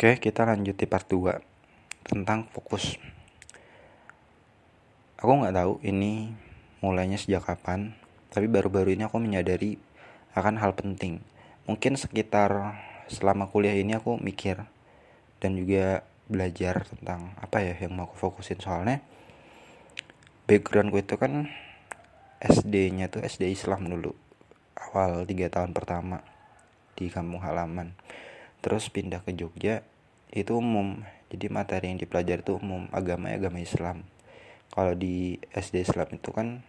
Oke, kita lanjut di part 2 tentang fokus. Aku nggak tahu ini mulainya sejak kapan, tapi baru-baru ini aku menyadari akan hal penting. Mungkin sekitar selama kuliah ini aku mikir dan juga belajar tentang apa ya yang mau aku fokusin soalnya backgroundku itu kan SD-nya tuh SD Islam dulu awal tiga tahun pertama di kampung halaman terus pindah ke Jogja itu umum. Jadi materi yang dipelajari itu umum agama agama Islam. Kalau di SD Islam itu kan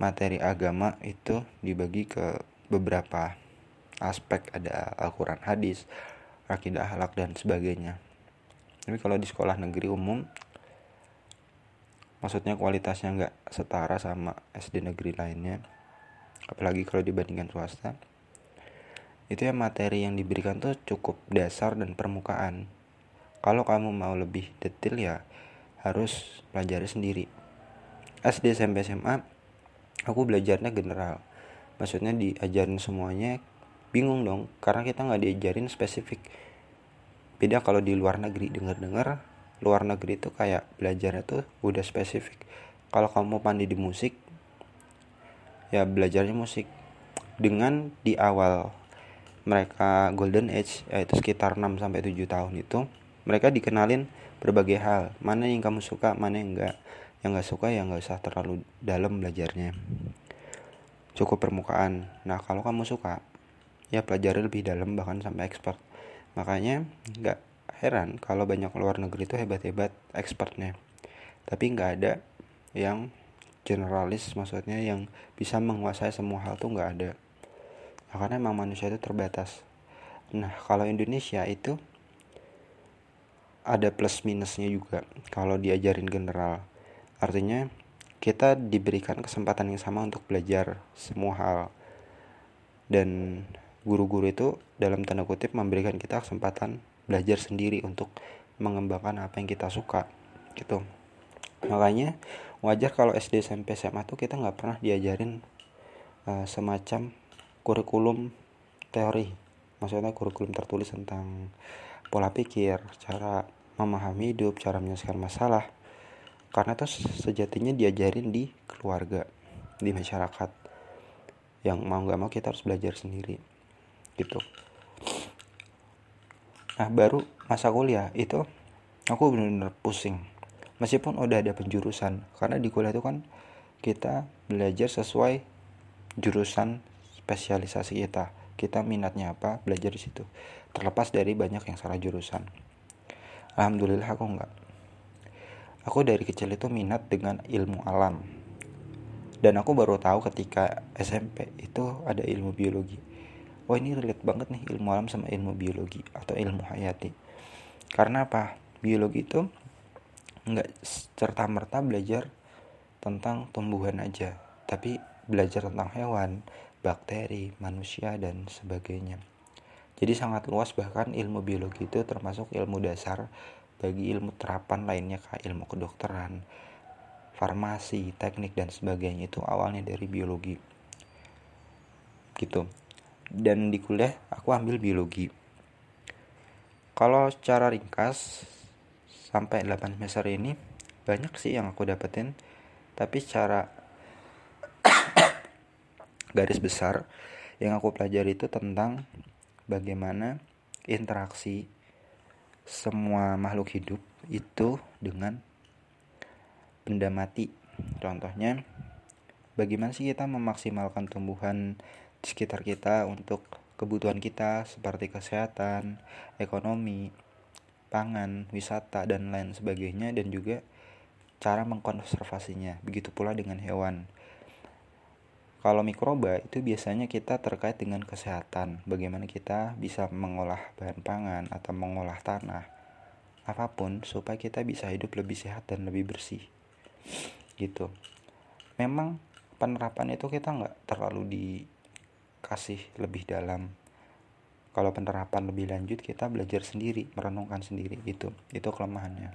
materi agama itu dibagi ke beberapa aspek. Ada Al-Quran hadis akidah halak dan sebagainya. Tapi kalau di sekolah negeri umum maksudnya kualitasnya nggak setara sama SD negeri lainnya. Apalagi kalau dibandingkan swasta itu ya materi yang diberikan tuh cukup dasar dan permukaan. Kalau kamu mau lebih detail ya harus pelajari sendiri. SD SMP SMA aku belajarnya general. Maksudnya diajarin semuanya bingung dong. Karena kita nggak diajarin spesifik. Beda kalau di luar negeri dengar-dengar luar negeri itu kayak belajarnya tuh udah spesifik. Kalau kamu pandai di musik ya belajarnya musik. Dengan di awal mereka golden age yaitu sekitar 6 sampai 7 tahun itu mereka dikenalin berbagai hal. Mana yang kamu suka mana yang enggak. Yang enggak suka ya nggak usah terlalu dalam belajarnya. Cukup permukaan. Nah kalau kamu suka ya pelajari lebih dalam bahkan sampai expert. Makanya nggak heran kalau banyak luar negeri itu hebat-hebat expertnya. Tapi nggak ada yang generalis maksudnya yang bisa menguasai semua hal tuh nggak ada nah, karena emang manusia itu terbatas. Nah kalau Indonesia itu ada plus minusnya juga kalau diajarin general. Artinya kita diberikan kesempatan yang sama untuk belajar semua hal. Dan guru-guru itu dalam tanda kutip memberikan kita kesempatan belajar sendiri untuk mengembangkan apa yang kita suka gitu. Makanya wajar kalau SD SMP SMA tuh kita nggak pernah diajarin uh, semacam kurikulum teori. Maksudnya kurikulum tertulis tentang pola pikir cara memahami hidup cara menyelesaikan masalah. Karena itu sejatinya diajarin di keluarga di masyarakat. Yang mau nggak mau kita harus belajar sendiri gitu. Nah baru masa kuliah itu aku benar-benar pusing. Meskipun udah ada penjurusan karena di kuliah itu kan kita belajar sesuai jurusan spesialisasi kita. Kita minatnya apa? Belajar di situ. Terlepas dari banyak yang salah jurusan. Alhamdulillah aku enggak. Aku dari kecil itu minat dengan ilmu alam. Dan aku baru tahu ketika SMP itu ada ilmu biologi. Oh ini relate banget nih ilmu alam sama ilmu biologi atau ilmu hayati. Karena apa? Biologi itu nggak serta merta belajar tentang tumbuhan aja tapi belajar tentang hewan bakteri, manusia, dan sebagainya. Jadi sangat luas bahkan ilmu biologi itu termasuk ilmu dasar bagi ilmu terapan lainnya kayak ilmu kedokteran, farmasi, teknik dan sebagainya itu awalnya dari biologi. Gitu. Dan di kuliah aku ambil biologi. Kalau secara ringkas sampai 8 semester ini banyak sih yang aku dapetin tapi secara garis besar yang aku pelajari itu tentang bagaimana interaksi semua makhluk hidup itu dengan benda mati. Contohnya, bagaimana sih kita memaksimalkan tumbuhan di sekitar kita untuk kebutuhan kita seperti kesehatan, ekonomi, pangan, wisata, dan lain sebagainya dan juga cara mengkonservasinya. Begitu pula dengan hewan. Kalau mikroba itu biasanya kita terkait dengan kesehatan, bagaimana kita bisa mengolah bahan pangan atau mengolah tanah, apa pun supaya kita bisa hidup lebih sehat dan lebih bersih. Gitu. Memang penerapan itu kita nggak terlalu dikasih lebih dalam. Kalau penerapan lebih lanjut kita belajar sendiri, merenungkan sendiri gitu. Itu kelemahannya.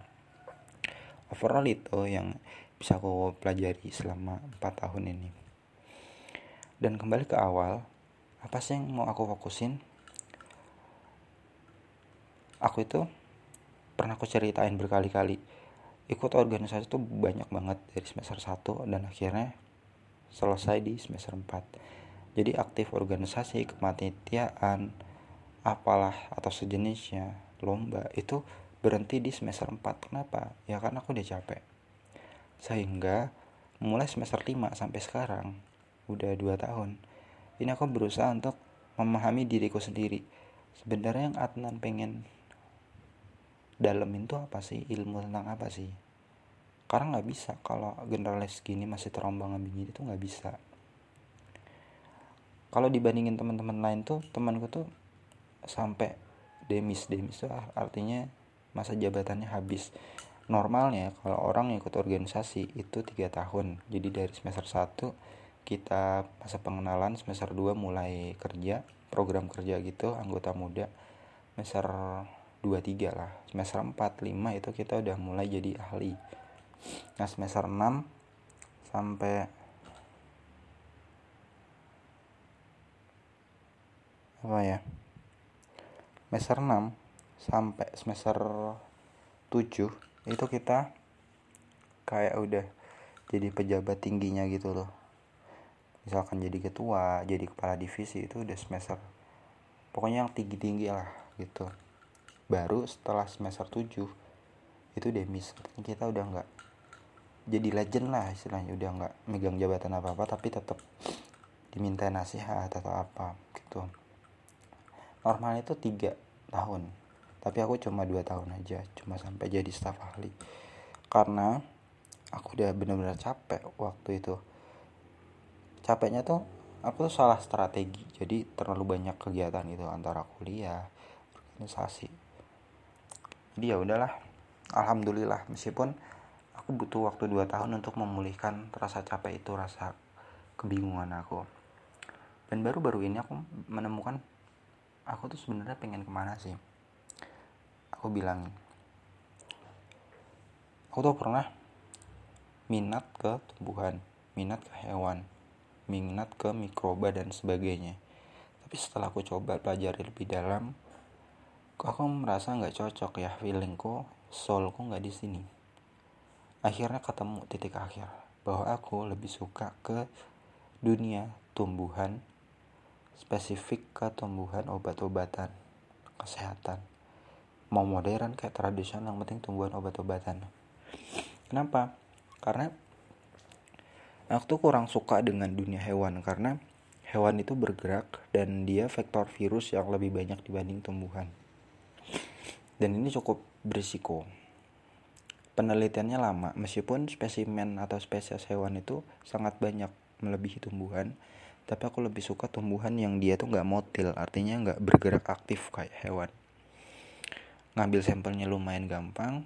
Overall itu yang bisa aku pelajari selama 4 tahun ini dan kembali ke awal apa sih yang mau aku fokusin? Aku itu pernah aku ceritain berkali-kali ikut organisasi itu banyak banget dari semester 1 dan akhirnya selesai di semester 4 jadi aktif organisasi kepanitiaan apalah atau sejenisnya lomba itu berhenti di semester 4 kenapa? Ya karena aku udah capek. Sehingga mulai semester 5 sampai sekarang udah 2 tahun. Ini aku berusaha untuk memahami diriku sendiri. Sebenarnya yang Adnan pengen dalemin tuh apa sih? Ilmu tentang apa sih? Karena nggak bisa. Kalau generalis gini masih terombang ambing itu nggak bisa. Kalau dibandingin teman-teman lain tuh temanku tuh sampai demis. Demis tuh artinya masa jabatannya habis. Normalnya kalau orang ikut organisasi itu tiga tahun. Jadi dari semester 1 kita masa pengenalan semester 2 mulai kerja program kerja gitu anggota muda semester 2 3 lah. Semester 4 5 itu kita udah mulai jadi ahli. Nah semester 6 sampai apa ya? Semester 6 sampai semester 7 itu kita kayak udah jadi pejabat tingginya gitu loh misalkan jadi ketua jadi kepala divisi itu udah semester pokoknya yang tinggi tinggi lah gitu. Baru setelah semester 7 itu demis kita udah nggak jadi legend lah istilahnya udah nggak megang jabatan apa apa tapi tetap diminta nasihat atau apa gitu. Normal itu tiga tahun tapi aku cuma dua tahun aja cuma sampai jadi staf ahli. Karena aku udah bener-bener capek waktu itu capeknya tuh aku tuh salah strategi. Jadi terlalu banyak kegiatan itu antara kuliah organisasi. Jadi ya udahlah alhamdulillah. Meskipun aku butuh waktu dua tahun untuk memulihkan rasa capek itu rasa kebingungan aku. Dan baru-baru ini aku menemukan aku tuh sebenarnya pengen ke mana sih? Aku bilangin. Aku tuh pernah minat ke tumbuhan minat ke hewan minat ke mikroba dan sebagainya. Tapi setelah aku coba pelajari lebih dalam kok aku merasa nggak cocok ya feelingku soulku nggak di sini. Akhirnya ketemu titik akhir bahwa aku lebih suka ke dunia tumbuhan spesifik ke tumbuhan obat-obatan kesehatan. Mau modern kayak tradisional yang penting tumbuhan obat-obatan. Kenapa? Karena aku tuh kurang suka dengan dunia hewan karena hewan itu bergerak dan dia vektor virus yang lebih banyak dibanding tumbuhan. Dan ini cukup berisiko. Penelitiannya lama meskipun spesimen atau spesies hewan itu sangat banyak melebihi tumbuhan tapi aku lebih suka tumbuhan yang dia tuh nggak motil artinya nggak bergerak aktif kayak hewan. Ngambil sampelnya lumayan gampang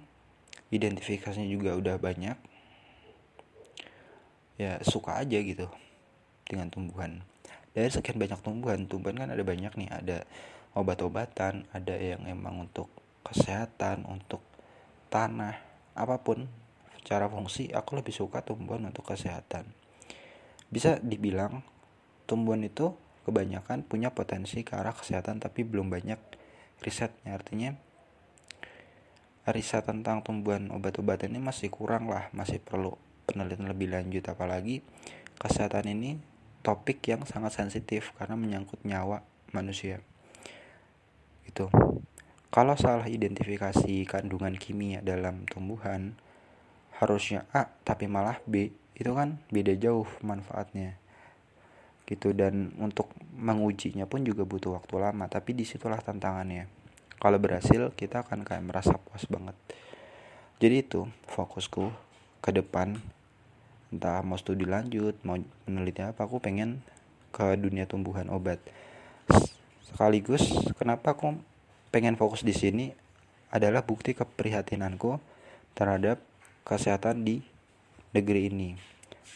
identifikasinya juga udah banyak ya suka aja gitu dengan tumbuhan. Dari sekian banyak tumbuhan tumbuhan kan ada banyak nih. Ada obat-obatan ada yang emang untuk kesehatan untuk tanah apa pun secara fungsi aku lebih suka tumbuhan untuk kesehatan. Bisa dibilang tumbuhan itu kebanyakan punya potensi ke arah kesehatan tapi belum banyak risetnya. Artinya riset tentang tumbuhan obat-obatan ini masih kurang lah masih perlu penelitian lebih lanjut apalagi kesehatan ini topik yang sangat sensitif karena menyangkut nyawa manusia. Itu kalau salah identifikasi kandungan kimia dalam tumbuhan harusnya A tapi malah B itu kan beda jauh manfaatnya. Gitu dan untuk mengujinya pun juga butuh waktu lama tapi di situlah tantangannya. Kalau berhasil kita akan kayak merasa puas banget. Jadi itu fokusku ke depan entah mau studi lanjut mau meneliti apa aku pengen ke dunia tumbuhan obat. Sekaligus kenapa aku pengen fokus di sini adalah bukti keprihatinanku terhadap kesehatan di negeri ini.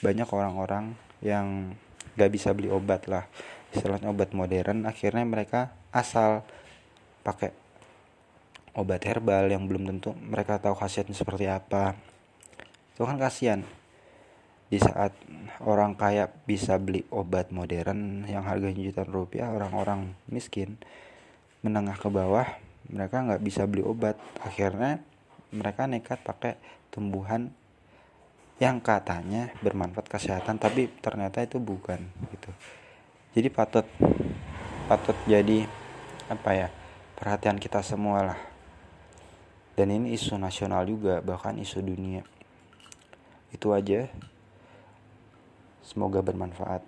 Banyak orang-orang yang gak bisa beli obat lah. Istilahnya obat modern akhirnya mereka asal pakai obat herbal yang belum tentu mereka tahu khasiatnya seperti apa. Itu kan kasihan di saat orang kaya bisa beli obat modern yang harganya jutaan rupiah orang-orang miskin menengah ke bawah mereka nggak bisa beli obat. Akhirnya mereka nekat pakai tumbuhan yang katanya bermanfaat kesehatan tapi ternyata itu bukan gitu. Jadi patut patut jadi apa ya perhatian kita semua lah dan ini isu nasional juga bahkan isu dunia. Itu aja semoga bermanfaat